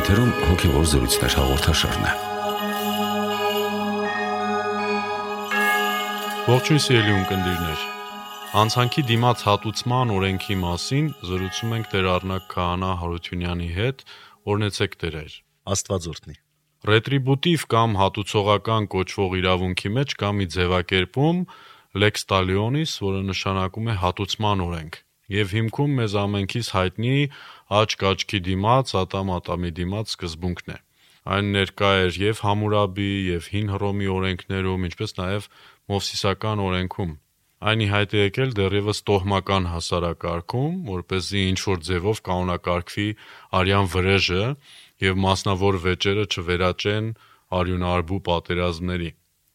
Եթերում հոգևոր զրույցներ հաղորդաշարն է։ Ողջույն սիրելի ունկնդիրներ։ Անցանքի դիմաց հատուցման օրենքի մասին զրուցում ենք Տեր Առնակ Քահանա Հարությունյանի հետ, օրնեցեք Տերեր։ Աստված օրհնի։ Ռետրիբուտիվ կամ հատուցողական կոչվող իրավունքի մեջ կա մի ձևակերպում lex talionis, որը նշանակում է հատուցման օրենք եւ հիմքում մեզ ամենքից հայտնի աչք աչքի դիմաց, ատամ ատամի դիմաց սկզբունքն է։ Այն ներկա էր եւ Համուրաբի եւ Հին Հռոմի օրենքներում, ինչպես նաեւ Մովսիսական օրենքում։ Այն ի հայտ է եկել դեռևս տոհմական հասարակարգում, որ เป զի ինչ որ ձևով կանոնակարգվի արյան վրեժը եւ մասնավոր վեճերը չվերաճեն արյունարբու պատերազմների։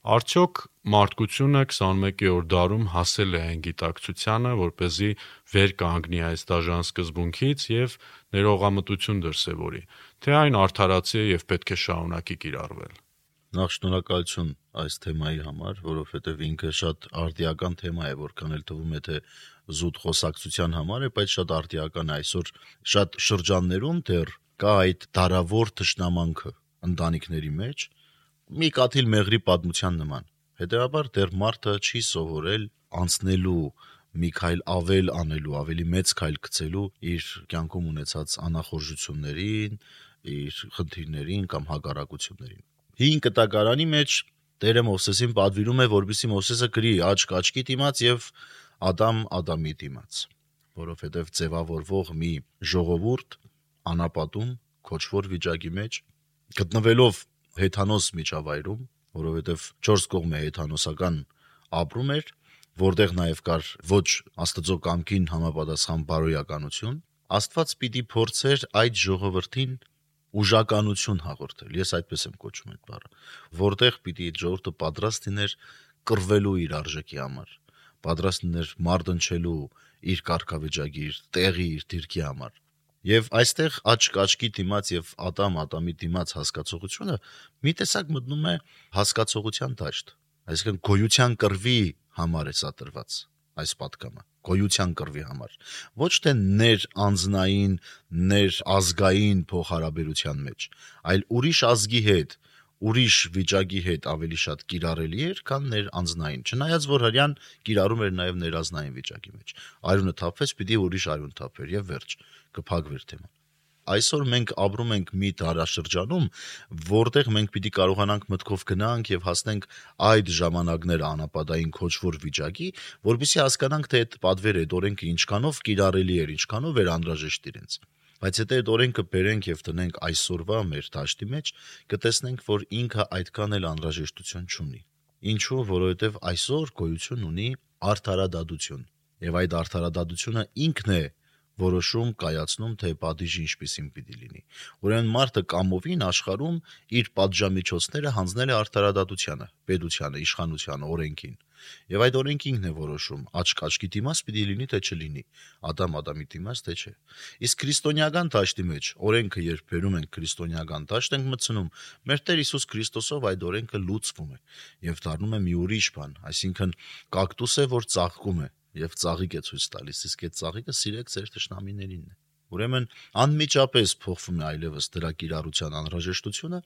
Արդյոք մարդկությունը 21-րդ դարում հասել է այն գիտակցությանը, որ เป զի վեր կանգնի այս դաժան սկզբունքից եւ ներողամտություն դրսեւորի, թե այն արդարացի է եւ պետք է շարունակի կիրառվել։ Նախ շնորհակալություն այս թեմայի համար, որովհետև ինքը շատ արդիական թեմա է, որքան էլ թվում է թե զուտ խոսակցության համար է, բայց շատ արդիական այսօր շատ շրջաններում դեռ կա այդ դարավոր ճշնամանքը ընտանիքների մեջ մի կաթիլ մեղրի պատմության նման։ Հետևաբար դեռ մարդը չի սովորել անցնելու մի քայլ ավել անելու, ավելի մեծ քայլ գցելու իր կյանքում ունեցած անախորժություններին, իր խնդիրներին կամ հակառակություններին։ Հին կտակարանի մեջ Տերը Մովսեսին պատվիրում է, որպեսզի Մովսեսը գրի աչք աչքի դիմաց եւ Ադամ Ադամի դիմաց, որովհետեւ ձևավորվող մի ժողովուրդ անապատում քոչվոր վիճակի մեջ գտնվելով հեթանոս միջավայրում, որովհետեւ 4 կողմ է հեթանոսական ապրում էր, որտեղ նաև կար ոչ Աստծո կամքին համապատասխան բարոյականություն, Աստված պիտի փորձեր այդ ժողովրդին ուժականություն հաղորդել։ Ես այդպես եմ կոչում այդ բառը, որտեղ պիտի այդ ժողովուրդը պատրաստ լիներ կռվելու իր արժեքի համար, պատրաստ լիներ մարտնչելու իր կարգավիճակի, իր տեղի, իր դիրքի համար։ Եվ այստեղ աչք աչքի դիմաց եւ ատամ ատամի դիմաց հասկացողությունը մի տեսակ մտնում է հասկացողության դաշտ։ Այսինքն գոյության կրվի համար է սա տրված այս պատկամը գոյության կրվի համար ոչ թե ներ անznային ներ ազգային փոխհարաբերության մեջ այլ ուրիշ ազգի հետ ուրիշ վիճակի հետ ավելի շատ կիրառելի էր, քան ներ անձնային։ Չնայած որ հрьян կիրառում էր նաև ներազնային վիճակի մեջ։ Արյունը թափվեց, պիտի ուրիշ արյուն թափեր եւ վերջ, կփակվեր թեման։ Այսօր մենք ապրում ենք մի դարաշրջանում, որտեղ մենք պիտի կարողանանք մտքով գնանք եւ հասնենք այդ ժամանակներ անապատային քոչվոր վիճակի, որբիսի հասկանանք թե այդ պատվերը, այդ օրենքը ինչքանով կիրառելի էր, ինչքանով էր անհրաժեշտ իրենց։ Բայց եթե այդ օրենքը բերենք եւ տնենք այսօրվա մեր դաշտի մեջ, կտեսնենք, որ ինքը այդքան էլ անհրաժեշտություն չունի։ Ինչու, որովհետեւ այսօր գոյություն ունի արդարադատություն։ Եւ այդ արդարադատությունը ինքն է որոշում կայացնում, թե պատիժը ինչպեսին պիտի լինի։ Ուրեմն մարդը կամովին աշխարում իր պատժամիջոցները հանձնել է արդարադատությանը, պետությանը, իշխանությանը, օրենքին։ Եվ այդ օրենքը ինքն է որոշում, աչք աչքի դիմաց պիտի լինի թե չլինի, Ադամ Ադամի դիմաց թե չէ։ Իսկ քրիստոնեական դաշտի մեջ օրենքը երբ բերում ենք քրիստոնեական դաշտ ենք մտցնում, մեր Տեր Հիսուս Քրիստոսով այդ օրենքը լուծվում է եւ դառնում է մի ուրիշ բան, այսինքն կակտուս է, որ ծաղկում է, եւ ծաղիկ է ցույց տալիս, իսկ այդ ծաղիկը սիրեք ձեր ճշնամիներինն է։ Ուրեմն անմիջապես փոխվում է այլևս դրա կիրառության անհրաժեշտությունը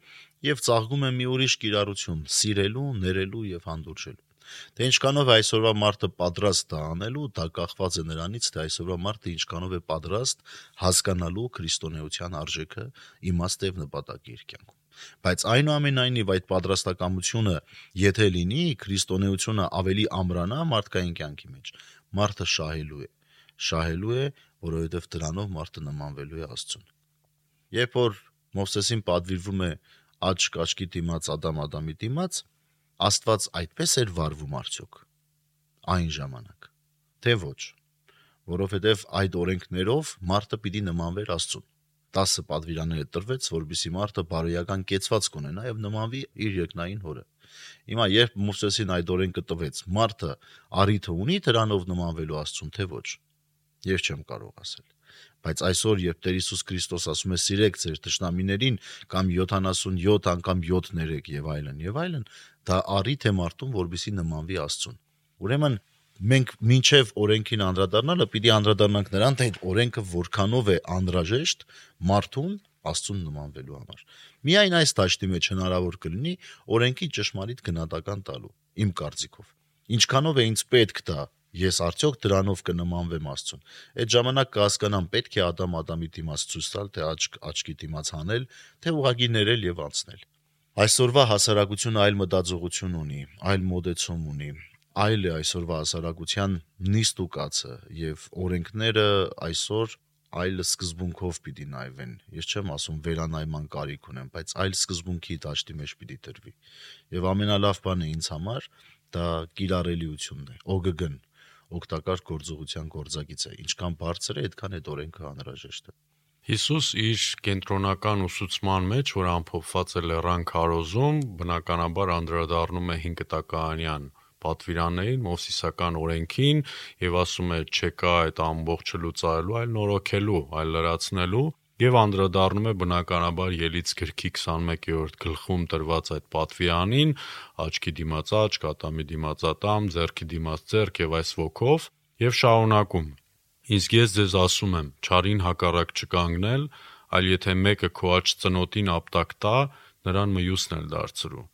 եւ ծաղկում է մի ուրիշ կիրառություն՝ սիրելու, ներելու եւ հանդուրժելու։ Թե ինչքանով է այսօրվա մարդը պատրաստ դա անելու, դա կախված է նրանից, թե այսօրվա մարդը ինչքանով է պատրաստ հասկանալու քրիստոնեության արժեքը, իմաստը եւ նպատակը իր կյանքում բայց այնուամենայնիվ այդ պատրաստակամությունը եթե լինի քրիստոնեությունը ավելի ամրանա մարդկային կյանքի մեջ մարդը շահելու է։ Շահելու է, որովհետև դրանով մարդը նմանվելու է Աստծուն։ Երբ որ Մովսեսին պատվիրվում է աչք աչքի դիմաց Ադամ Ադամի դիմաց, Աստված այդպես էր վարվում արդյոք այն ժամանակ։ Թե ոչ, որովհետև այդ օրենքներով մարդը պիտի նմանվեր Աստծուն։ 10 պատվիրաններ տրվեց, որբիսի մարդը բարոյական կեցված կունենա եւ նմանվի իր երկնային հորը։ Հիմա երբ Մովսեսին այդ օրենքը տվեց, մարդը առիթը ունի դրանով նմանվելու Աստծուն, թե ոչ։ Ես չեմ կարող ասել։ Բայց այսօր, երբ Տեր Հիսուս Քրիստոս ասում է՝ «Սիրեք ձեր թշնամիներին» կամ 77 անգամ 7 ներեք եւ այլն եւ այլն, դա առիթ է մարդուն, որբիսի նմանվի Աստծուն։ Ուրեմն մենք մինչև օրենքին անդրադառնալը պիտի անդրադառնանք նրան, թե այդ օրենքը որքանով է անհրաժեշտ մարդուն Աստծուն նմանվելու համար։ Միայն այս դաշտի մեջ հնարավոր կլինի օրենքի ճշմարիտ գնահատական տալու, իմ կարծիքով։ Ինչքանով է ինձ պետք դա, ես արդյոք դրանով կնմանվեմ Աստծուն։ Այդ ժամանակ կհասկանամ պետք է Ադամ Ադամի դիմաց ցույց տալ, թե աչք աչքի դիմաց հանել, թե ուղագի ներել եւ անցնել։ Այսօրվա հասարակությունը այլ մտածողություն ունի, այլ մոդեցում ունի, այլ է այսօրվա հասարակության նիստ ու կացը եւ օրենքները այսօր այլ սկզբունքով պիտի նայվեն։ Ես չեմ ասում վերանայման կարիք ունեմ, բայց այլ սկզբունքի դաշտի մեջ պիտի դրվի։ Եվ ամենալավ բանը ինձ համար դա կիրառելիությունն է, OGG-ն, օգտակար գործողության գործակից է։ Ինչքան բարձր է, այդքան այդ օրենքը անհրաժեշտ է։ Հիսուս իր կենտրոնական ուսուցման մեջ, որ ամփոփված է Լեռան քարոզում, բնականաբար անդրադառնում է 5 տականյան պատվիրաններին, Մովսիսական օրենքին եւ ասում է չեկա այդ ամբողջը լուծարելու, այլ նորոգելու, այլ լրացնելու եւ անդրադառնում է բնականաբար ելից գրքի 21-րդ գլխում տրված այդ պատվիրանին, աչքի դիմաց աչք, ատամի դիմաց ատամ, ձեռքի դիմաց ձեռք եւ այս ոգով եւ շարունակում. Իսկ ես ձեզ ասում եմ, ճարին հակառակ չկանգնել, այլ եթե մեկը քո աջ ծնոտին ապտակ տա, նրան մյուսն էլ դարձրու։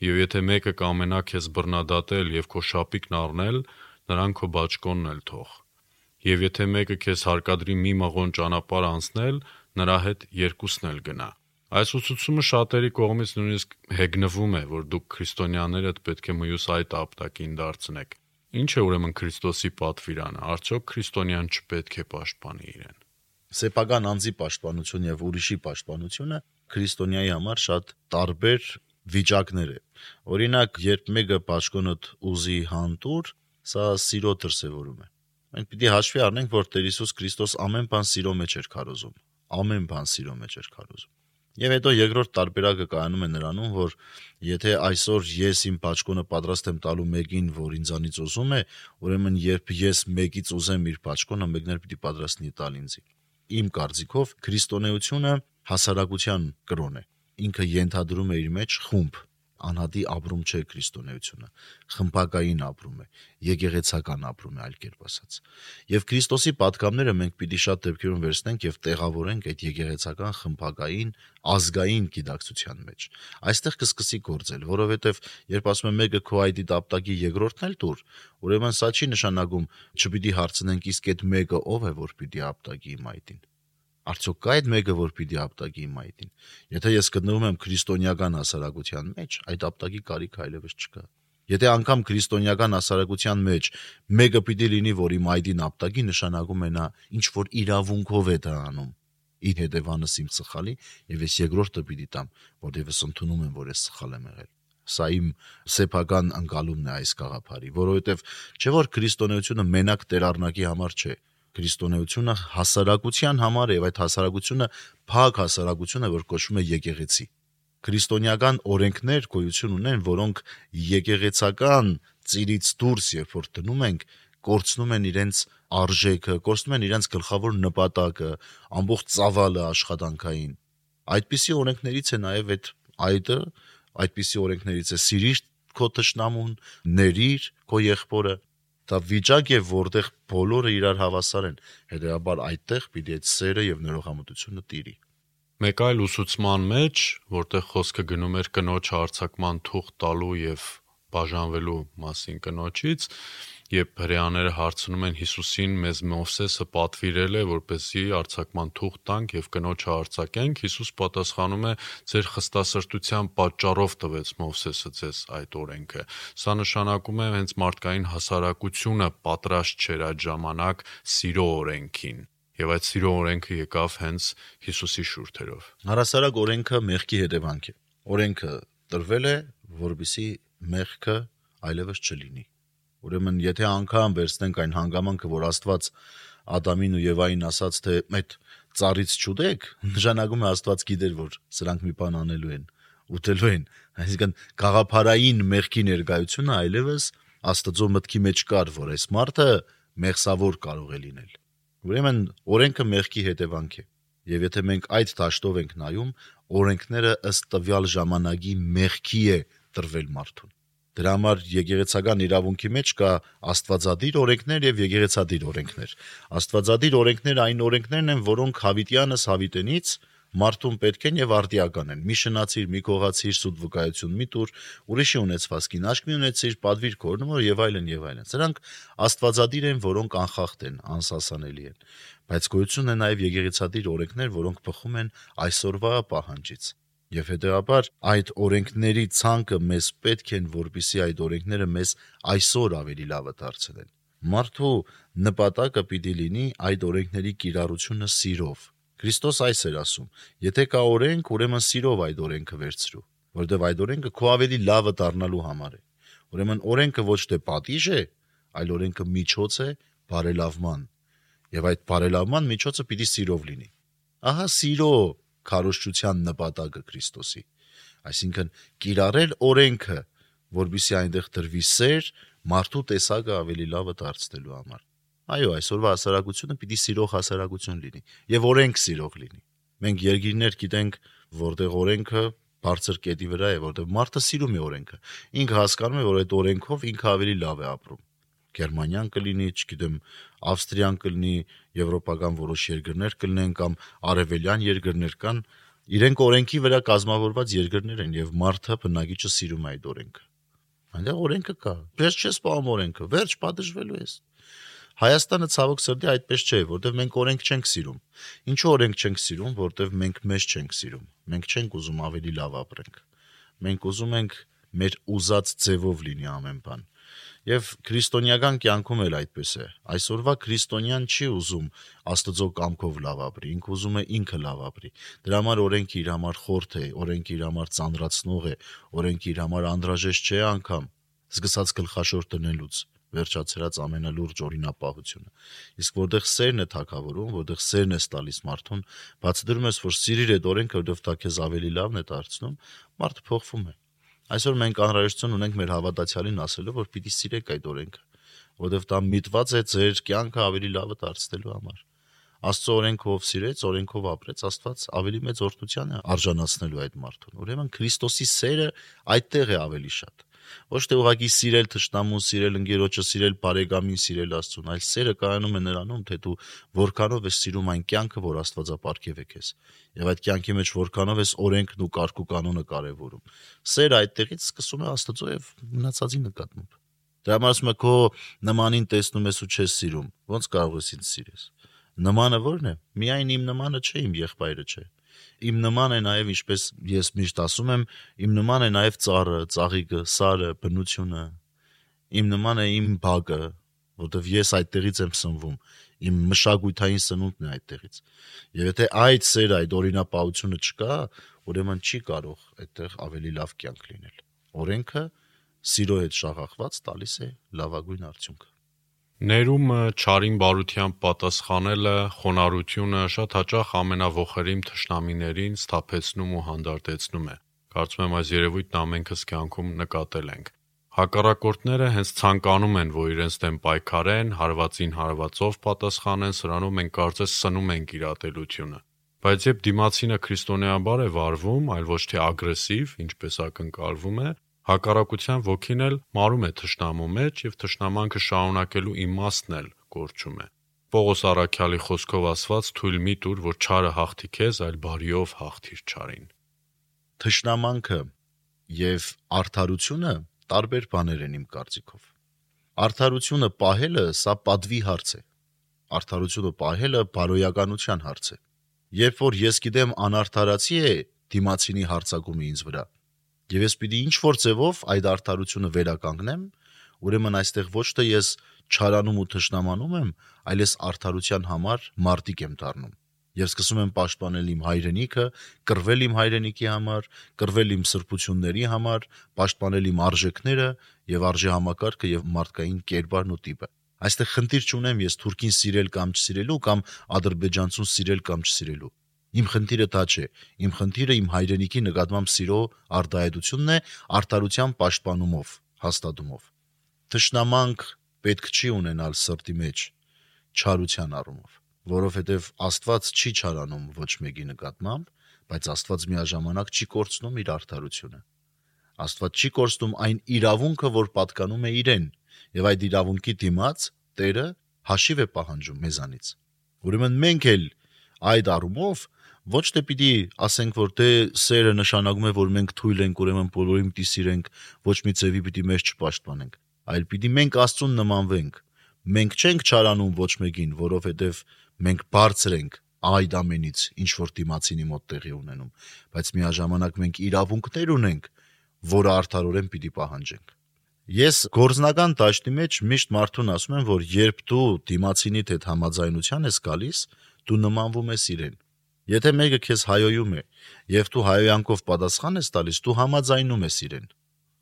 Եվ եթե մեկը կամենա քեզ բռնադատել եւ քո շապիկն առնել, նրան քո բաճկոնն էլ թող։ Եվ եթե մեկը քեզ հարկադրի մի մղոն ճանապարհ անցնել, նրա հետ երկուսն էլ գնա։ Այս ուսուցումը շատերի կողմից նույնիսկ հեգնվում է, որ դուք քրիստոնյաներդ պետք է մյուս այդ ապտակին դարձնեք։ Ինչ է ուրեմն Քրիստոսի պատվիրանը։ Արդյոք քրիստոնյան չպետք է պաշտպանի իրեն։ Սեփական անձի պաշտպանություն եւ ուրիշի պաշտպանությունը քրիստոնյայի համար շատ տարբեր վիճակներ է։ Օրինակ, երբ մեկը պաշկոնոտ ուզի հանդուր, սա սիրո դրսևորում է։ Մենք պիտի հաշվի առնենք, որ Տեր Հիսուս Քրիստոս ամեն բան սիրո մեջ էր քարոզում։ Ամեն բան սիրո մեջ էր քարոզում։ Եվ հետո երկրորդ տարբերակը կայանում է նրանում, որ եթե այսօր ես իմ պաճկոնը պատրաստ եմ տալու մեկին, որ ինձանից ուզում է, ուրեմն երբ ես մեկից ուզեմ իր պաճկոնը, մեկն էլ պիտի պատրաստնի տալ ինձի։ Իմ կարծիքով քրիստոնեությունը հասարակության կրոն է ինքը ենթադրում է իր մեջ խումբ անհատի ապրում չէ քրիստոնեությունը խմբակային ապրում է եկեղեցական ապրում է այլ կերպ ասած եւ քրիստոսի պատկամները մենք պիտի շատ դեպքերում վերցնենք եւ տեղավորենք այդ եկեղեցական խմբակային ազգային գիտակցության մեջ այստեղ կսկսի գործել որովհետեւ երբ ասում եմ մեկը քո ID դապտակի երկրորդն էլ դուր ուրեմն սա չի նշանակում չպիտի հարցնենք իսկ այդ մեկը ով է որ պիտի ապտակի իմ ID-ին Արդյոք կա այդ մեկը, որ պիտի ապտակի իմ այդին։ Եթե ես գտնվում եմ քրիստոնեական հասարակության մեջ, այդ ապտակի կարիք այլևս չկա։ Եթե անգամ քրիստոնեական հասարակության մեջ մեկը պիտի լինի, որ իմ այդին ապտակի, նշանակում է նա ինչ որ իրավունքով է դա անում իր հետևանս իմ սխալի եւ ես երկրորդը պիտի տամ, որտեղ ես ընդունում եմ, որ ես սխալ եմ եղել սա իմ սեփական անկալումն է այս գաղափարի, որովհետև չէ որ քրիստոնեությունը մենակ տերառնակի համար չէ, քրիստոնեությունը հասարակության համար է եւ այդ հասարակությունը փակ հասարակություն է, որ կոչվում է եկեղեցի։ Քրիստոնեական օրենքներ գոյություն ունեն, որոնք եկեղեցական ծիրից դուրս երբ որ դնում ենք, կորցնում են իրենց արժեքը, կորցնում են իրենց գլխավոր նպատակը, ամբողջ ծավալը աշխատանքային։ Այդպիսի օրենքներից է նաև այդ այդը, այդպիսի օրենքներից է սիրիր քո թշնամուն, ների քո եղբորը, դա վիճակ է, որտեղ բոլորը իրար հավասար են։ Հետեւաբար այդտեղ պիտի այդ սերը եւ ներողամտությունը տիրի։ Մեկ այլ ուսուցման մեջ, որտեղ խոսքը գնում էր կնոջ հարցակման թուղթ տալու եւ բաժանվելու մասին կնոջից, երբ հрьяաները հարցնում են Հիսուսին, մեզ Մովսեսը պատվիրել է, որպեսզի արցակման թուղթ տանք եւ կնոջը արցակենք, Հիսուս պատասխանում է. «Ձեր խստասրտության պատճառով տվեց Մովսեսը ձեզ այդ օրենքը»։ Սա նշանակում է հենց մարդկային հասարակությունը պատրաստ չէր այդ ժամանակ սիրո օրենքին եւ այդ սիրո օրենքը եկավ հենց Հիսուսի շուրթերով։ Հարասարակ օրենքը մեղքի հետևանք է։ Օրենքը տրվել է, որբիսի մեղքը այլևս չլինի։ Ուրեմն, եթե անգամ վերցնենք այն հանգամանքը, որ Աստված Ադամին ու Եվային ասաց, թե այդ ծառից չուտեք, նշանակում է Աստված գիտեր, որ սրանք մի բան անելու են, ուտելու են։ Այսինքն գաղափարային մեղքի ներկայությունը այլևս Աստծո մտքի մեջ կար, որ այս մարդը մեղսավոր կարող է լինել։ Ուրեմն օրենքը մեղքի հետևանք է։ Եվ եթե մենք այդ դաշտով ենք նայում, օրենքները ըստ տվյալ ժամանակի մեղքի է տրվել մարդուն։ Դրա համար եկեղեցական իրավունքի մեջ կա աստվածադիր օրենքներ եւ եկեղեցադիր օրենքներ։ Աստվածադիր օրենքները այն օրենքներն են, որոնք հավիտյանս հավիտենից մարդուն պետք են եւ արդիական են։ Մի շնացիր, մի կողացիր, սուտ վկայություն մի տուր, ուրիշի ունեցվածքին աշկ մի ունեցիր, падվիր կորնումոր եւ այլն եւ այլն։ Սրանք աստվածադիր են, որոնք անխախտ են, անսասանելի են։ Բայց գոյություն է նաեւ եկեղեցադիր օրենքներ, որոնք բխում են այսօրվա պահանջից։ Եվ հետեւաբար այդ օրենքների ցանկը մեզ պետք են, որպիսի այդ օրենքները մեզ այսօր ավելի լավը դարձնեն։ Մարդու նպատակը պիտի լինի այդ օրենքների կիրառությունը սիրով, Քրիստոս այս էր ասում. Եթե կա օրենք, ուրեմն սիրով այդ օրենքը վերցրու, որովհետև այդ օրենքը քո ավելի լավը դառնալու համար է։ Ուրեմն օրենքը ոչ թե պատիժ է, այլ օրենքը միջոց է բարելավման։ Եվ այդ բարելավման միջոցը պիտի սիրով լինի։ Ահա սիրո քարոշչության նպատակը Քրիստոսի։ Այսինքն կիրառել օրենքը, որբիսի այնտեղ դրվի սեր, մարդու տեսակը ավելի լավը դարձնելու համար։ Այո, այսօրվա հասարակությունը պիտի սիրող հասարակություն լինի եւ օրենք սիրող լինի։ Մենք երկիրներ գիտենք, որտեղ օրենքը բարձր կետի վրա է, որտեղ մարդը սիրում է օրենքը։ Ինքը հասկանում է, որ այդ օրենքով ինքը ավելի լավ է ապրում։ Գերմանիան կլինի, չգիտեմ, Ավստրիան կլինի, եվրոպական որոշ երկրներ կլինեն կամ արևելյան երկրներ կան, իրենք օրենքի վրա կազմավորված երկրներ են եւ մարդը բնակիչը սիրում է այդ օրենքը։ Այնտեղ օրենքը կա։ Վերջ չես պահում օրենքը, վերջ պատժվելու ես։ Հայաստանը ցավոք սրտի այդպես չէ, որտեղ մենք օրենք չենք սիրում։ Ինչու օրենք չենք սիրում, որտեղ մենք մեզ չենք սիրում։ Մենք չենք ուզում ավելի լավ ապրենք։ Մենք ուզում ենք մեր ուզած ձևով լինի ամեն բան։ Եվ քրիստոնեական կյանքում էլ այդպես է։ Այսօրվա քրիստոնյան չի ուզում Աստծո կամքով լավ ապրի, ինքը ուզում է ինքը լավ ապրի։ Դրա համար օրենքը իր համար խորթ է, օրենքը իր համար ծանրացնող է, օրենքը իր համար անդրաժեշտ չէ անգամ։ Սկսած գլխաշոր տնելուց վերջացրած ամենալուրջ օրինապահությունը։ Իսկ որտեղ սերն է թակավորում, որտեղ սերն է տալիս մարդուն, բացի դրում ես, որ սիրիր այդ օրենքը, որովհետև դա քեզ ավելի լավն է դարձնում, մարդը փոխվում է։ Այսօր մենք անհրաժեշտություն ունենք մեր հավատացյալին ասելու, որ պիտի սիրեք այդ օրենքը, որովհետև դա միտված է ձեր կյանքը ավելի լավը դարձնելու համար։ Աստծո օրենքով սիրեց, օրենքով ապրեց, Աստված ավելի մեծ օրհնության է արժանացնելու այդ մարդուն։ Ուրեմն Քրիստոսի սերը այդտեղ է ավելի շատ ոչ թե ուղակի սիրել թշնամուն, սիրել ընկերոջը, սիրել բարեկամին, սիրել Աստծուն, այլ սերը կայանում է նրանում, թե դու որքանով ես սիրում այն կյանքը, որ Աստվածապարգև է քեզ։ Եվ այդ կյանքի մեջ որքանով ես օրենքն ու կարգ ու կանոնը կարևորում։ Սերը այդտեղից սկսում է Աստծո եւ մնացածի նկատմամբ։ Դրա համար ասում է քո նմանին տեսնում ես ու չես սիրում։ Ոնց կարող ես ինձ սիրես։ Նմանը ո՞րն է։ Միայն իմ նմանը չէ, իմ եղբայրը չէ իմ նման է նաև ինչպես ես միշտ ասում եմ, իմ նման է նաև ծառը, ծաղիկը, սարը, բնությունը։ Իմ նման է իմ բակը, որովհետև ես այդտեղից եմ սնվում։ Իմ մշակութային սնունդն է այդտեղից։ Եվ եթե այդ սերը, այդ օրինապահությունը չկա, ուրեմն չի կարող այդտեղ ավելի լավ կյանք լինել։ Օրենքը սիրո հետ շաղախված տալիս է լավագույն արդյունքը։ Ներումը չարին բարությամբ պատասխանելը, խոնարհությունը շատ հաճախ ամենավոխերիմ թշնամիներին սթափեցնում ու հանդարտեցնում է։ Կարծում եմ այս երևույթն ամենքս կյանքում նկատել ենք։ Հակառակորդները հենց ցանկանում են, որ իրենց դեմ պայքարեն, հարվածին հարվածով պատասխանեն, սրանով մենք կարծես սնում ենք իրատելությունը։ Բայց երբ դիմացինը քրիստոնեաբար է վարվում, այլ ոչ թե ագրեսիվ, ինչպես ակնկալվում է, Հակառակության ոգին էլ մարում է թշնամու մեջ եւ թշնամանքը շարունակելու իմաստն էլ կորչում է։ Պողոս Արաքյալի խոսքով ասված թույլ մի տուր, որ չարը հաղթի քեզ, այլ բարիով հաղթիր չարին։ Թշնամանքը եւ արդարությունը տարբեր բաներ են իմ կարծիքով։ Արդարությունը պահելը սա պատվի հարց է։ Արդարությունը պահելը բարոյականության հարց է։ Երբ որ ես գիտեմ անարթարացի է դիմացինի հարցակումը ինձ վրա, Եվ ես պիտի ինչ որ ձևով այդ արդարությունը վերականգնեմ, ուրեմն այստեղ ոչ թե ես չարանում ու թշնամանում եմ, այլ ես արդարության համար մարտիկ եմ դառնում եւ սկսում եմ պաշտպանել իմ հայրենիքը, կռվել իմ հայրենիքի համար, կռվել իմ սրբությունների համար, պաշտպանել իմ արժեքները եւ արժե համակարգը եւ մարդկային կերպարն ու տիպը։ Այստեղ խնդիր չունեմ ես թուրքին սիրել կամ չսիրելու կամ ադրբեջանցուն սիրել կամ չսիրելու։ Իմ խնդիրը դա չէ։ Իմ խնդիրը իմ հայրենիքի նկատմամբ սիրո արտահայտությունն է արտարության պաշտպանումով, հաստատումով։ Տշնամանք պետք չի ունենալ սրտի մեջ չարության առումով, որովհետև Աստված չի չարանում ոչ մեկի նկատմամբ, բայց Աստված միաժամանակ չի կորցնում իր արդարությունը։ Աստված չի կորցնում այն իրավունքը, որ պատկանում է իրեն, եւ այդ իրավունքի դիմաց Տերը հաշիվ է պահանջում մեզանից։ Ուրեմն մենք էլ այդ առումով ոչ թե պիտի ասենք որ դե սերը նշանակում է որ մենք թույլ ենք ուրեմն բոլորին պիտի սիրենք ոչ մի ձևի պիտի մեզ չպաշտպանենք այլ պիտի մենք աստծուն նմանվենք մենք չենք չարանում ոչ մեկին որովհետև մենք բարձր ենք այդ ամենից ինչ որ դիմացինի մոտ տեղի ունենում բայց միաժամանակ մենք իրավունքներ ունենք որը արդարորեն պիտի պահանջենք Ես գործնական դաշտի մեջ միշտ մարդուն ասում եմ, որ երբ դու դիմացինիդ հետ համաձայնության ես գալիս, դու նմանվում ես իրեն։ Եթե մեկը քեզ հայոյում է եւ դու հայոյանքով պատասխան ես տալիս, դու համաձայնում ես իրեն։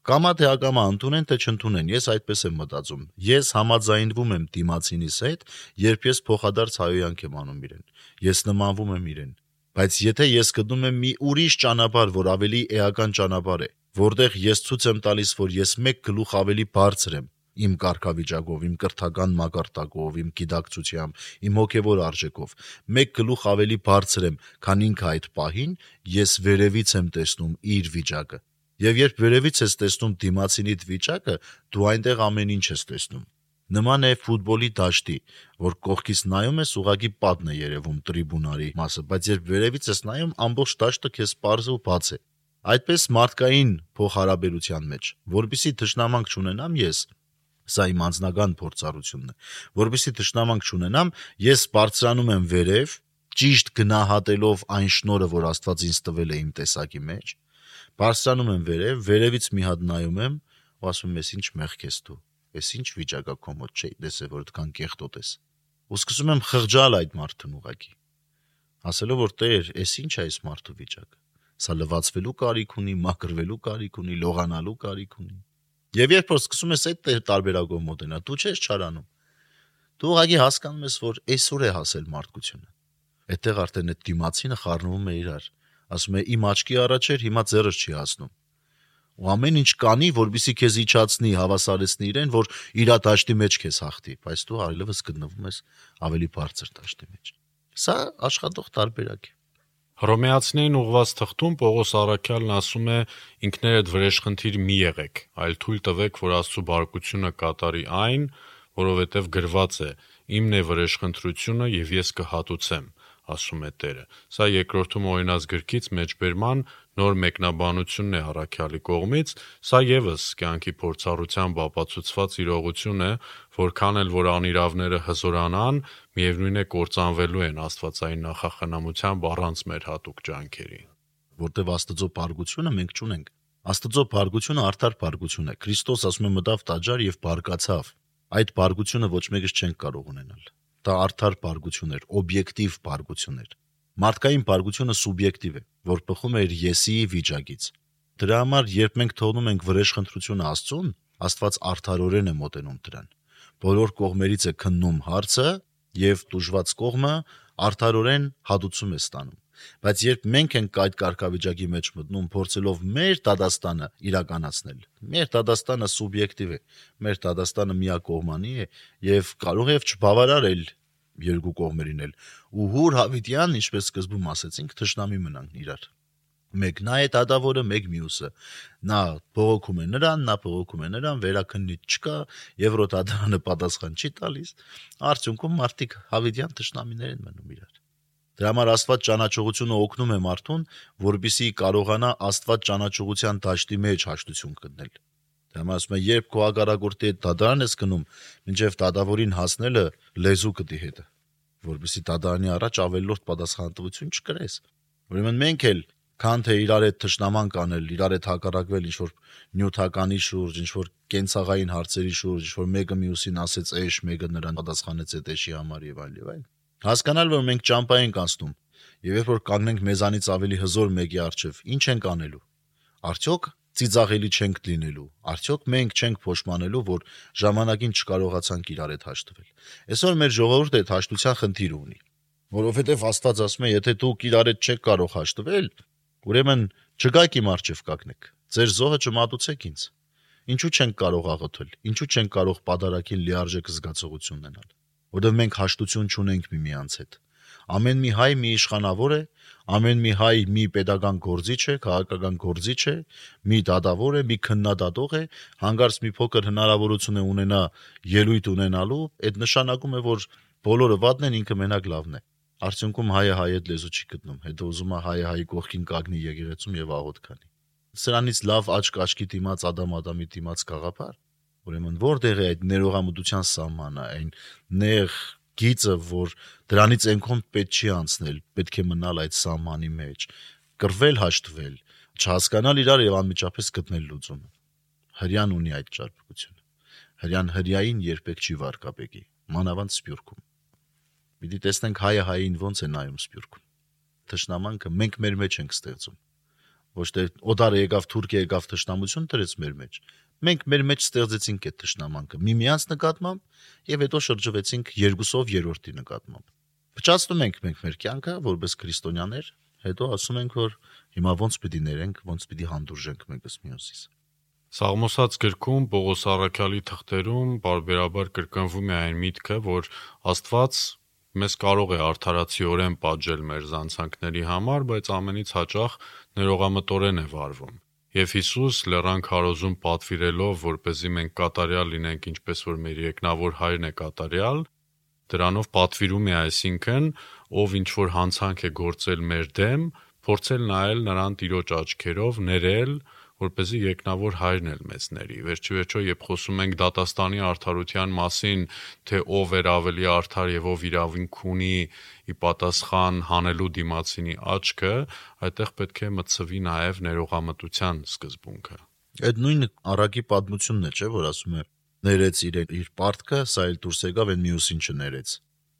Կամա թե ակամա ընդունեն թե չընդունեն, ես այդպես եմ մտածում։ Ես համաձայնվում եմ դիմացինիս հետ, երբ ես փոխադարձ հայոյանք եմ անում իրեն։ Ես նմանվում եմ իրեն։ Բայց եթե ես գտնում եմ մի ուրիշ ճանապարհ, որ ավելի էական ճանապարհ է, որտեղ ես ցույց եմ տալիս, որ ես մեկ գլուխ ավելի բարձր եմ, իմ կարգավիճակով, իմ կրթական մակարդակով, իմ գիտակցությամբ, իմ հոգևոր արժեքով, մեկ գլուխ ավելի բարձր եմ, քան ինքը այդ պահին, ես վերևից եմ տեսնում իր վիճակը։ Եվ երբ վերևից ես տեսնում դիմացինիդ վիճակը, դու այնտեղ ամեն ինչ ես տեսնում։ Նման է ֆուտբոլի դաշտի, որ կողքից նայում ես, ուղակի պատն է երևում տրիբունարի մասը, բայց երբ վերևից ես նայում, ամբողջ դաշտը քեզ པարզ ու բաց է։ Այդպես մարդկային փոխհարաբերության մեջ, որբիսի ճշնամանք չունենամ ես, Սա իմ անձնական փորձառությունն է։ Որովհետեւ ճշտամանք չունենամ, ես բարձրանում եմ վերև, ճիշտ գնահատելով այն շնորը, որ Աստված ինձ տվել է իմ տեսակի մեջ։ Բարձրանում եմ վերև, վերևից մի հատ նայում եմ, ու ասում եմ, «Էս ինչ մեղք ես դու»։ Էս ինչ վիճակա քո մոտ չէ, դեսե որ դքան կեղտոտ ես։ Ու սկսում եմ խղճալ այդ մարդուն ուղակի։ Ասելով որ Տեր, էս ինչ է այս մարդու վիճակը։ Սա լվացվելու կարիք ունի, մաքրվելու կարիք ունի, լողանալու կարիք ունի Եվ երբ որ սկսում ես այդ տարբերակով մոտենալ, դու չես չարանում։ Դու ուղղակի հասկանում ես, որ այսօր է հասել մարդկությունը։ Այդտեղ արդեն այդ դիմացինը խառնվում է իրար։ Ասում է իմ աչքի առաջ էր, հիմա ձեռս չի հասնում։ Ու ամեն ինչ կանի, որբիսի քեզ իջացնի, հավասարեցնի իրեն, որ իր դաշտի մեջ քեզ հաղթի, բայց դու այլևս գտնվում ես ավելի բարձր դաշտի մեջ։ Սա աշխատող տարբերակ է։ Հռոմեացիներին ուղված թղթում Պողոս առաքյալն ասում է. «Ինքներդ վրեժխնդիր մի եղեք, այլ թույլ տվեք, որ Աստծու բարկությունը կատարի այն, որովհետև գրված է. «Իմն է վրեժխնդրությունը, և ես կհատուցեմ», ասում է Տերը»։ Սա Երկրորդում օրինաց գրքից մեջբերման նոր մեկնաբանությունն է առաքյալի կողմից, սա եւս կյանքի փորձառությամբ ապացուցված իրողություն է, որքան էլ որ անիրավները հզորանան, միևնույն է կործանվելու են Աստվածային նախախնամությամբ առանց մեր հատուկ ջանքերի։ Որտեւ Աստծո բարգությունը մենք չունենք։ Աստծո բարգությունը արդար բարգություն է։ Քրիստոս ասում է մտավ տաճար եւ բարգացավ։ Այդ բարգությունը ոչ մեկս չենք կարող ունենալ։ Դա արդար բարգություն էր, օբյեկտիվ բարգություն էր Մարդկային բարգությունը սուբյեկտիվ է, որ բխում է իր եսի վիճակից։ Դրա համար, երբ մենք թողնում ենք վրեժխնդրությունը Աստծուն, Աստված արդարորեն է մոտենում դրան։ Բոլոր կողմերից է քննում հարցը եւ դժված կողմը արդարորեն հատուցում է ստանում։ Բայց երբ մենք ենք այդ կարգավիճակի մեջ մտնում, փորձելով մեր դադաստանը իրականացնել, մեր դադաստանը սուբյեկտիվ է, մեր դադաստանը միակողմանի է եւ կարող է չբավարարել երկու կողմերին էլ։ Ու Հուր Հավիտյան, ինչպես սկզբում ասեցինք, թշնամի մնան իրար։ Մեկ նա է դադավորը, մեկ մյուսը։ Նա բողոքում է նրան, նա բողոքում է նրան, վերակննիչ չկա, Եվրոդադարանը պատասխան չի տալիս։ Արդյունքում մարդիկ Հավիտյան թշնամիներ են մնում իրար։ Դրա համար Աստված ճանաչողությունը օգնում է մարդուն, որբիսի կարողանա Աստված ճանաչողության դաշտի մեջ հաշտություն գտնել։ Դա ասում է, երբ քո ագարագորտի հետ դադարան ես գնում, մինչև դադավորին հասնելը լեզու կդի հետը, որովհետեւ դադարանի առաջ ավելորդ պատասխանատվություն չկրես։ Ուրեմն մենք էլ քան թե իրար հետ ճշնաման կանել, իրար հետ հակառակվել ինչ որ նյութականի շուրջ, ինչ որ կենցաղային հարցերի շուրջ, ինչ որ մեկը մյուսին ասեց էշ, մեկը նրան պատասխանեց այդ էշի համար եւ այլ եւ այլ։ Հասկանալ, որ մենք ճամփա ենք անցնում, եւ երբ որ կանգնենք մեզանից ավելի հզոր մեկի առջև, ինչ ենք անելու։ Արդյոք ծիծաղելի չենք լինելու։ Արդյոք մենք չենք փոշմանելու, որ ժամանակին չկարողացանք իրար հետ հաշտվել։ Այսօր մեր ժողովուրդը այդ հաշտության խնդիր ունի, որովհետև Աստված ասում է, եթե դուք իրար հետ չեք կարող հաշտվել, ուրեմն չգաք իմ առջև կակնեք։ Ձեր զոհը չմատուցեք ինձ։ Ինչու չենք կարող աղոթել։ Ինչու չենք կարող պատարակին լիարժեք զգացողություն ունենալ։ Որովհետև մենք հաշտություն չունենք միմյանց հետ Ամեն մի հայ մի իշխանավոր է, ամեն մի հայ մի pedagogan գործիչ է, քաղաքական գործիչ է, մի դատավոր է, մի քննադատող է, հանգարց մի փոքր հնարավորություն է ունենա ելույթ ունենալու, այդ նշանակում է, որ բոլորը վատն են, ինքը մենակ լավն է։ Արդյունքում հայը հայ այդ լեզու չի գտնում, հետո ուզում է հայը հայի կողքին կանգնի եկեղեցում եւ աղոտ քանի։ Սրանից լավ աչք աչքի դիմաց Ադամ Ադամի դիմաց գաղափար։ Ուրեմն որտեղ է այդ ներողամտության սահմանը, այն նեղ գիծը, որ դրանից ենքոմ պետք չի անցնել, պետք է մնալ այդ սահմանի մեջ, կռվել, հաշտվել, չհասկանալ իրար եւ անմիջապես գտնել լուծումը։ Հрьян ունի այդ ճարպկությունը։ Հрьян հрьяին երբեք չի վարկաբեկի, մանավանդ Սփյուռքում։ Պիտի տեսնենք հայը հային ոնց է նայում Սփյուռքում։ Թշնամանքը մենք մեր մեջ ենք ստեղծում ոչ թե օդարը եկավ Թուրքիա եկավ թշնամություն դրեց մեր մեջ Մենք մեր մեջ ստեղծեցինք այդ տշնամանքը միմյանց նկատմամբ եւ հետո շրջվեցինք երկուսով երրորդի նկատմամբ։ Փճացնում ենք մենք մեր կյանքը որպես քրիստոնյաներ, հետո ասում ենք որ հիմա ոնց պիտի ներենք, ոնց պիտի հանդուրժենք մեկս մյուսից։ Սաղմոսած գրքում Պողոս Արաքյալի թղթերում բարբերաբար կրկնվում է այն միտքը, որ Աստված մեզ կարող է արդարացիորեն պատժել մեր զանցանքների համար, բայց ամենից հաճախ ներողամտորեն է վարվում։ Եվ Հիսուս լեռան քարոզում պատվիրելով, որ เป զի մենք կատարյալ լինենք, ինչպես որ մեր երկնավոր հայրն է կատարյալ, դրանով պատվիրում է այսինքն, ով ինչ որ հանցանք է գործել մեր դեմ, փորձել նայել նրան տիրոջ աչքերով, ներել, որ เป զի երկնավոր հայրն էլ մեզ ների։ Վերջի վերջո, երբ խոսում ենք դատաստանի արդարության մասին, թե ով էր ավելի արդար եւ ով իրավունք ունի ի պատասխան հանելու դիմացինի աչքը, այդտեղ պետք է մտցվի նաեւ ներողամտության սկզբունքը։ Այդ նույն առակի պատմությունն է, չէ, որ ասում է ներեց իր իր պարտքը, սա էլ դուրս եկավ այն մյուսին չներեց։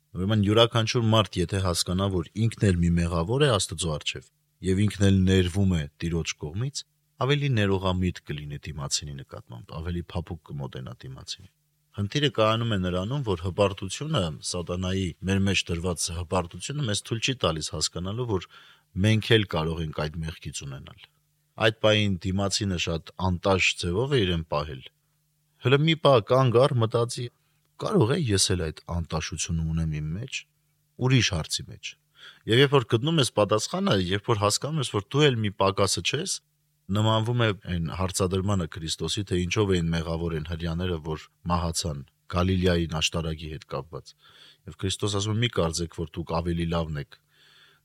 Ուրեմն յուրաքանչյուր մարդ եթե հասկանա, որ ինքն էլ մի մեղավոր է Աստծո առջև եւ ինքն էլ ներվում է Տիրոջ կողմից, ավելի ներողամիտ կլինի դիմացինի նկատմամբ, ավելի փափուկ կմոտենա դիմացինին։ Խնդիրը կայանում է նրանում, որ հպարտությունը, սատանայի մեր մեջ դրված հպարտությունը մեզ թույլ չի տալիս հասկանալու, որ մենք էլ կարող ենք այդ մեղքից ունենալ։ Այդ պահին դիմացինը շատ անտաշ ձևով է իրեն պահել։ Հələ մի պահ կանգ առ մտածի, կարող է ես էլ այդ անտաշությունը ունեմ իմ մեջ, ուրիշ հարցի մեջ։ Եվ երբ որ գտնում ես պատասխանը, երբ որ հասկանում ես, որ դու էլ մի պակասը չես, նմանվում է այն հարցադրմանը Քրիստոսի, թե ինչով էին մեղավոր են հрьяաները, որ մահացան Գալիլեայի աշտարակի հետ կապված։ Եվ Քրիստոս ասում մի կարծեք, որ դուք ավելի լավն եք։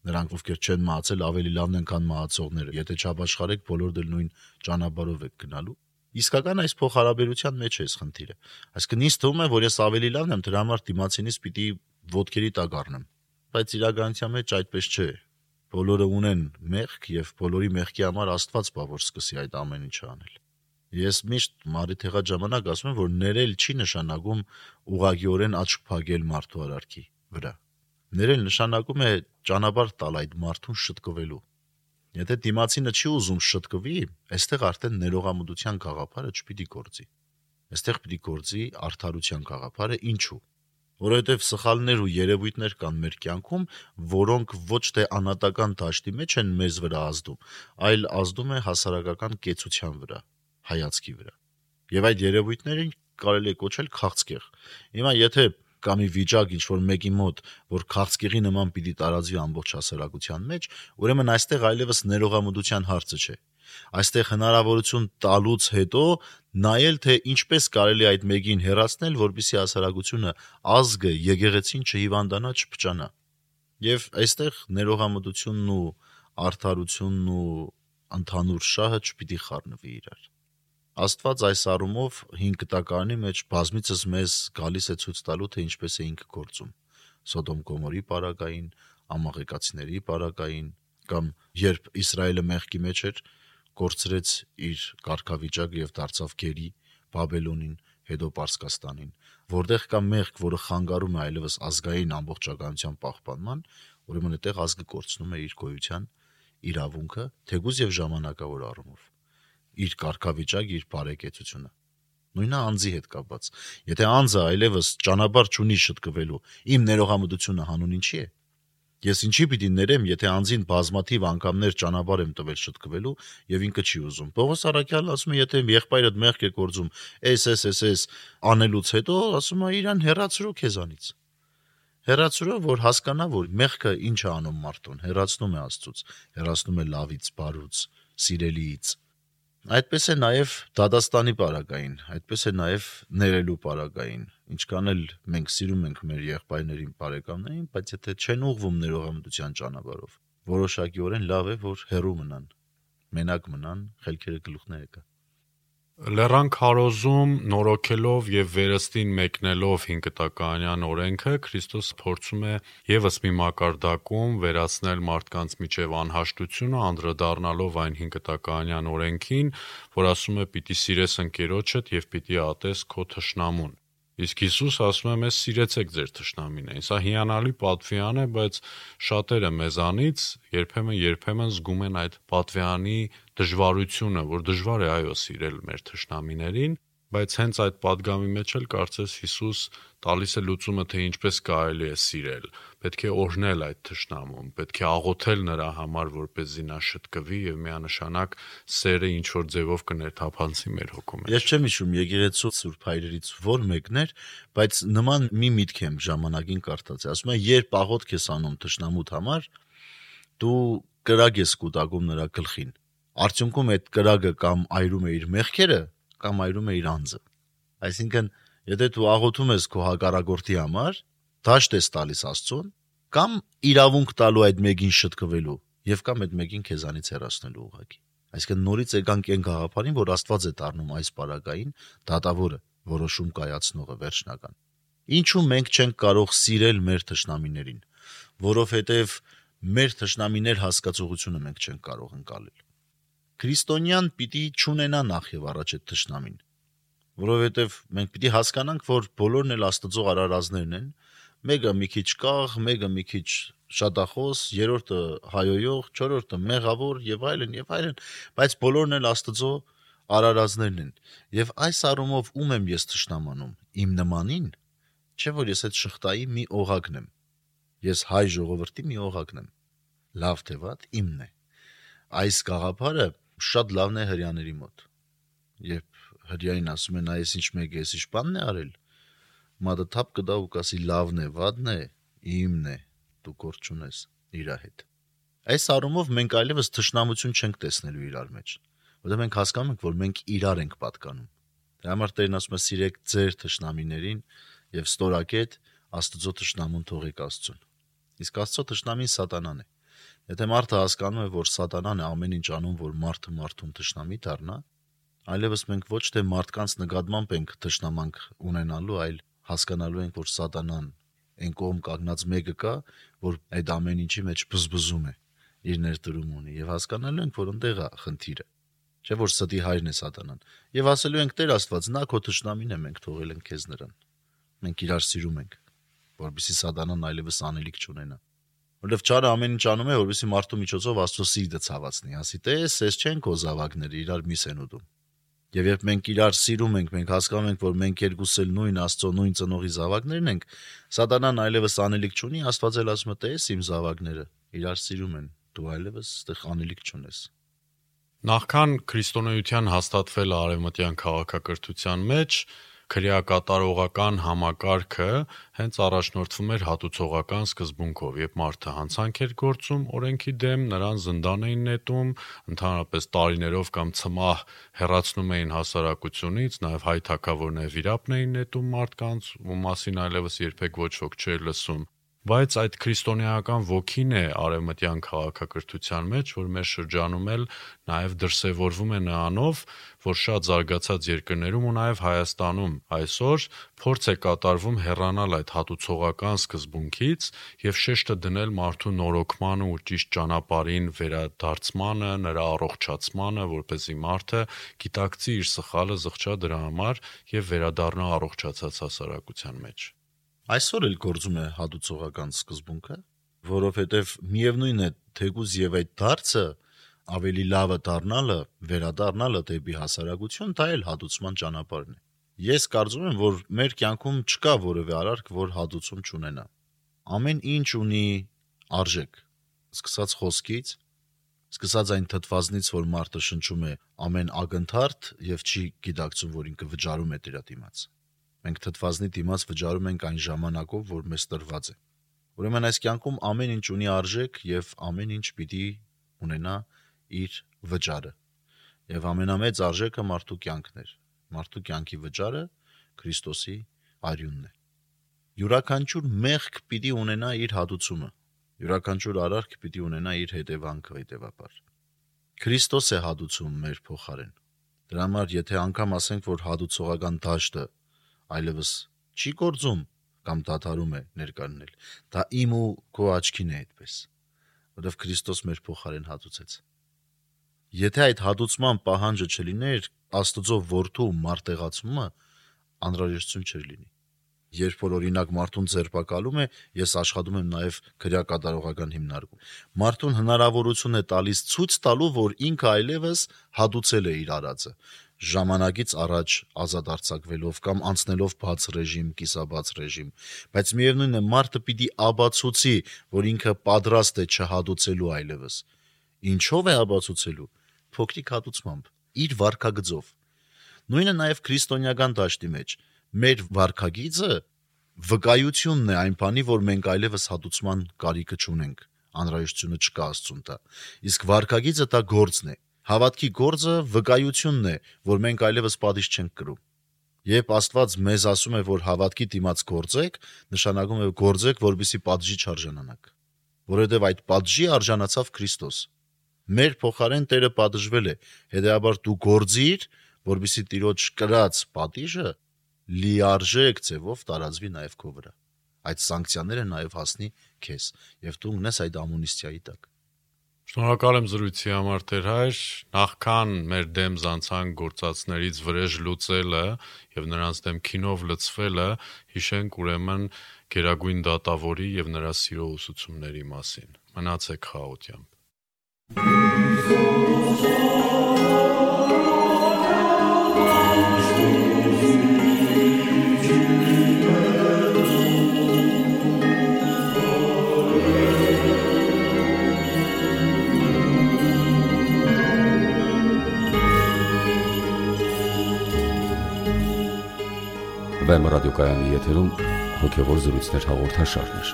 Նրանք ովքեր չեն մահացել, ավելի լավն են, քան մահացողները։ Եթե չապաշխարեք, բոլորը նույն ճանապարհով եք գնալու։ Իսկական այս փոխհարաբերության մեջ է խնդիրը։ Այսինքն ինձ թվում է, որ ես ավելի լավն եմ, դրա համար դիմացինից պիտի ոդկերի տակ առնեմ։ Բայց իրականության մեջ այդպես չէ բոլորը ունեն մեղք եւ բոլորի մեղքի համար Աստված բա որ սկսի այդ ամեն ինչը անել։ Ես միշտ մարի թեղած ժամանակ ասում եմ, որ ներել չի նշանակում ուղագիորեն աչք փակել մարդու արարքի վրա։ Ներել նշանակում է ճանապարհ տալ այդ մարդուն շտկվելու։ Եթե դիմացինը չի ուզում շտկվի, այստեղ արդեն ներողամտության գաղափարը չպիտի գործի։ Այստեղ պիտի գործի արդարության գաղափարը, ինչու՞ որովհետև սխալներ ու երևույթներ կան մեր կյանքում, որոնք ոչ թե անատական դաշտի մեջ են մեզ վրա ազդում, այլ ազդում է հասարակական կեցության վրա, հայացքի վրա։ Եվ այդ երևույթներին կարելի է կոչել քաղցկեղ։ Հիմա եթե կա մի վիճակ ինչ որ մեկի մոտ, որ քաղցկեղի նման պիտի տարածվի ամբողջ հասարակության մեջ, ուրեմն այստեղ այլևս ներողամտության հարցը չէ այստեղ հնարավորություն տալուց հետո նայել թե ինչպես կարելի այդ մեկին հերացնել, որբիսի հասարակությունը ազգը եկեղեցին չհիվանդանա, չփճանա։ Եւ այստեղ ներողամտությունն ու արդարությունն ու ընդհանուր շահը չպիտի խառնվի իրար։ Աստված այս առումով 5 կտակարանի մեջ բազմիցս մեզ գալիս է ցույց տալու թե ինչպես է ինքը գործում։ Սոդոմ Գոմորի պարագային, ամաղեկացիների պարագային կամ երբ Իսրայելը մեղքի մեջ էր, կորցրեց իր կարգավիճակը եւ դարձավ գերի Բաբելոնին, հետո Պարսկաստանին, որտեղ կա մեղք, որը խանգարում է այլևս ազգային ամբողջականության պահպանման, ուրեմն այդտեղ ազգը կորցնում է իր գոյության իրավունքը, թեկուզ եւ ժամանակավոր առումով իր կարգավիճակ, իր բարեկեցությունը նույնը անձի հետ կապված։ Եթե անձը այլևս ճանապարհ չունի շտկվելու, իմ ներողամտությունը հանուն ինչի է։ Ես ինչի պիտի ներեմ, եթե անձին բազմաթիվ անգամներ ճանապարհ եմ տվել շտկվելու եւ ինքը չի ուզում։ Պողոս Արաքյալն ասում է, եթե եղբայրդ մեղք է կործում, էս էս էս էս անելուց հետո ասում է իրան հերացրու քեզանից։ Հերացրու, որ հասկանա, որ մեղքը ինչ է անում մարդուն, հերացնում է Աստծուց, հերացնում է լավից, բարուց, սիրելիից։ Այդպես է նաև դադաստանի պարագային, այդպես է նաև ներելու պարագային։ Ինչքան էլ մենք սիրում ենք մեր եղբայրներին, բարեկամներին, բայց եթե չեն ուղվում ներողամտության ճանապարհով, որոշակիորեն լավ է, որ հեռու մնան, մենակ մնան, խելքերը գլուխները կա։ Լեռան քարոզում նորոգելով եւ վերստին մեկնելով 5 կտականյան օրենքը Քրիստոս փորձում է եւս մի մակարդակում վերացնել մարդկանց միջև անհաշտությունը անդրադառնալով այն 5 կտականյան օրենքին, որ ասում է՝ «Պիտի սիրես ընկերոջդ եւ պիտի ատես քո թշնամուն»։ Իսկ Հիսուս ասում է մեզ սիրեցեք ձեր թշնամիներին։ Սա հիանալի պատվիան է, բայց շատերը մեզանից երբեմն երբեմն զգում են այդ պատվյանի դժվարությունը, որ դժվար է այո սիրել մեր թշնամիներին, բայց հենց այդ падգամի մեջ էլ կարծես Հիսուս տալիս է լուծումը թե ինչպես կարելի է սիրել։ Պետք է օրհնել այդ ճշնամուն, պետք է աղոթել նրա համար, որպեսզի նա շտկվի եւ միանշանակ սերը ինչ որ ձևով կներթափանցի մեր հոգու մեջ։ Ես չեմ հիշում եկեղեցու Սուրբ Հայրերից որ մեկներ, բայց նման մի միտք եմ ժամանակին կարդացել։ Ասում են, երբ աղոթ ես անում ճշնամուտ համար, դու կրակ ես կուտակում նրա գլխին։ Արդյունքում այդ կրակը կամ այրում է իր մեղքերը կամ այրում է իր անձը։ Այսինքն, եթե դու աղոթում ես քո հակարագործի համար, դաշտ ես տալիս Աստծուն, կամ իրավունք տալու այդ մեկին շտկվելու, եւ կամ այդ մեկին քեզանից հեռացնելու ուղակի։ Այսինքն նորից եկանք այն գաղափարին, որ Աստված է դառնում այս պարագային դատավորը, որոշում կայացնողը վերջնական։ Ինչու մենք չենք կարող սիրել մեր թշնամիներին, որովհետև մեր թշնամիներ հասկացողությունը մենք չենք կարող ընկալել։ Քրիստոնյան պիտի ճունենա նախ եւ առաջ այդ թշնամին, որովհետեւ մենք պիտի հասկանանք, որ բոլորն էլ Աստծո արարածներն են, մեկը մի քիչ կաղ, մեկը մի քիչ շատախոս, երրորդը հայոյող, չորրորդը մեղավոր եւ այլն եւ այլն, բայց բոլորն էլ Աստծո արարածներն են։ Եվ այս առումով ում եմ ես ճշնամանում։ Իմ նմանին, չէ՞ որ ես այդ շղթայի մի օղակն եմ։ Ես հայ ժողովրդի մի օղակն եմ։ Լավ թե վատ իմն է։ Այս գաղափարը շատ լավն է հрьяների մոտ։ Երբ հрьяին ասում են, այս ինչ մեկ է, ինչ բանն է արել, մատը թափ կդա ու կասի լավն է, վատն է, իմն է, դու գործ ունես իր հետ։ Այս առումով մենք այլևս թշնամություն չենք տեսնելու իրար մեջ, որտեղ մենք հասկանում ենք, որ մենք իրար ենք պատկանում։ Դրա համար Տերն ասում է՝ սիրեք ձեր թշնամիներին եւ ստորակետ Աստծո թշնամուն թողեք Աստծուն։ Իսկ Աստծո թշնամին սատանան է։ Եթե մարդը հասկանում է, որ սատանան է ամեն ինչ անում, որ մարդը մարդուն թշնամի դառնա, այլևս մենք ոչ թե մարդկանց նկատմամբ ենք թշնամանք ունենալու, այլ հասկանալու ենք, որ սատանան այն կողմ կանգնած մեկը կա, որ այդ ամեն ինչի մեջ բզբզում է, իր ներդրում ունի եւ հասկանալու ենք, որ ընդեղ է խնդիրը։ Չէ որ ստի հայրն է սատանան։ Եվ ասելու ենք Տեր Աստված, նա քո թշնամին է, մենք թողել ենք քեզ նրան։ Մենք իրար սիրում ենք, որովհետեւ սատանան այլևս անելիք չունենա որովհետև ճարը ամեն ինչ անում է, որովհետեւ մարդու միջոցով Աստծո սիրտը ցավացնի, ասի տես, ես չեն քո զավակները իրար միս են ուտում։ Եվ երբ մենք իրար սիրում ենք, մենք հասկանում ենք, որ մենք երկուս էլ նույն Աստծո նույն ծնողի զավակներն ենք, սատանան այլևս անելիք չունի, Աստված էլ ասում է՝ «Տես իմ զավակները, իրար սիրում են, դու այլևս այդտեղ անելիք չունես»։ Նախքան քրիստոնեության հաստատվել արևմտյան քաղաքակրթության մեջ, քրեակատարողական համակարգը հենց առաջնորդվում էր հատուցողական սկզբունքով, երբ մարդը հանցանք էր գործում օրենքի դեմ, նրան զնդան էին նետում, ընդհանրապես տարիներով կամ ցմահ հեռացնում էին հասարակությունից, նաև հայ թագավորները վիրապն էին նետում մարդկանց, ու մասին այլևս երբեք ոչ ոք չէր լսում բայց այդ քրիստոնեական ոգին է արևմտյան քաղաքակրթության մեջ, որ մեր շրջանում էլ նաև դրսևորվում է նրանով, որ շատ զարգացած երկրներում ու նաև Հայաստանում այսօր փորձ է կատարվում հեռանալ այդ հատուցողական սկզբունքից եւ շեշտը դնել մարդու նորոգմանը ու ճիշտ ճանապարհին վերադարձմանը, նրա առողջացմանը, որ เป զի մարդը գիտակցի իր սխալը, զղջա դրա համար եւ վերադառնա առողջացած հասարակության մեջ։ Այսօր էլ գործում է հատուցողական սկզբունքը, որովհետև միևնույն է, թեկուզ եւ այդ դարձը ավելի լավը դառնալը, վերադառնալը դեպի հասարակություն, դա էլ հատուցման ճանապարհն է։ Ես կարծում եմ, որ մեր կյանքում չկա որևէ արարք, որ հատուցում չունենա։ Ամեն ինչ ունի արժեք, սկսած խոսքից, սկսած այն թթվազնից, որ մարդը շնչում է ամեն ակնթարթ եւ չի գիտակցում, որ ինքը վճարում է դրա դիմաց Մենք թթվազնի դիմաց վճարում ենք այն ժամանակով, որ մեզ տրված է։ Ուրեմն այս կյանքում ամեն ինչ ունի արժեք եւ ամեն ինչ պիտի ունենա իր վճարը։ Եվ ամենամեծ արժեքը մարդու կյանքն էր։ Մարդու կյանքի վճարը Քրիստոսի արյունն է։ Յուրաքանչյուր մեղք պիտի ունենա իր հատուցումը։ Յուրաքանչյուր արարք պիտի ունենա իր հետևանքը հետևաբար։ Քրիստոս է հատուցում մեր փոխարեն։ Դրա համար եթե անգամ ասենք, որ հատուցողական դաշտը այլևս չի գործում կամ դադարում է ներկայացնել, դա իմ ու քո աչքին է այդպես, որովհետև Քրիստոս մեր փոխարեն հատուցեց։ Եթե այդ հատուցման պահանջը չլիներ, Աստծո որդու մարտեղացումը անհրաժեշտություն չէր լինի։ Երբ որ օրինակ մարդուն ձերբակալում է, ես աշխատում եմ նաև քրեակատարողական հիմնարկում։ Մարդուն հնարավորություն է տալիս ցույց տալու, որ ինքը այլևս հադուցել է իր արածը ժամանակից առաջ ազատ արձակվելով կամ անցնելով բաց ռեժիմ, կիսաբաց ռեժիմ, բայց միևնույնն է մարդը պիտի աբացուցի, որ ինքը պատրաստ է չհադուցելու այլևս։ Ինչով է աբացուցելու փոքրիկ հատուցմամբ, իր վարկագծով։ Նույնը նաև քրիստոնեական դաշտի մեջ։ Մեր վարկագիծը վկայությունն է այն բանի, որ մենք այլևս հատուցման կարիքը չունենք, անհրաժեշտությունը չկա Աստծուն տա։ Իսկ վարկագիծը դա գործն է։ Հավատքի գործը վկայությունն է, որ մենք այլևս պատիժ չենք կրում։ Երբ Աստված մեզ ասում է, որ հավատքի դիմաց գործեք, նշանակում է գործեք, որբիսի պատժի չարժանանաք։ Որովհետև այդ պատժի արժանացավ Քրիստոս մեր փոխարեն Տերը պատժվել է։ Հետեւաբար դու գործիր, որբիսի Տիրոջ կրած պատիժը լիարժեք ձևով տարածվի նաև քո վրա։ Այդ սանկցիաները նաև հասնի քեզ, եւ դու ունես այդ ամունիստիայի տակ։ Շնորհակալ եմ զրույցի համար Տեր հայր, նախքան մեր դեմ զանցան գործածներից վրեժ լուծելը եւ նրանց դեմ քինով լցվելը, հիշենք ուրեմն Գերագույն դատավորի եւ նրա սիրո ուսուցումների մասին։ Մնացեք խաղաղությամբ։ Վեմ ռադիոկայանի եթերում հոգևոր զրույցներ հաղորդաշարներ։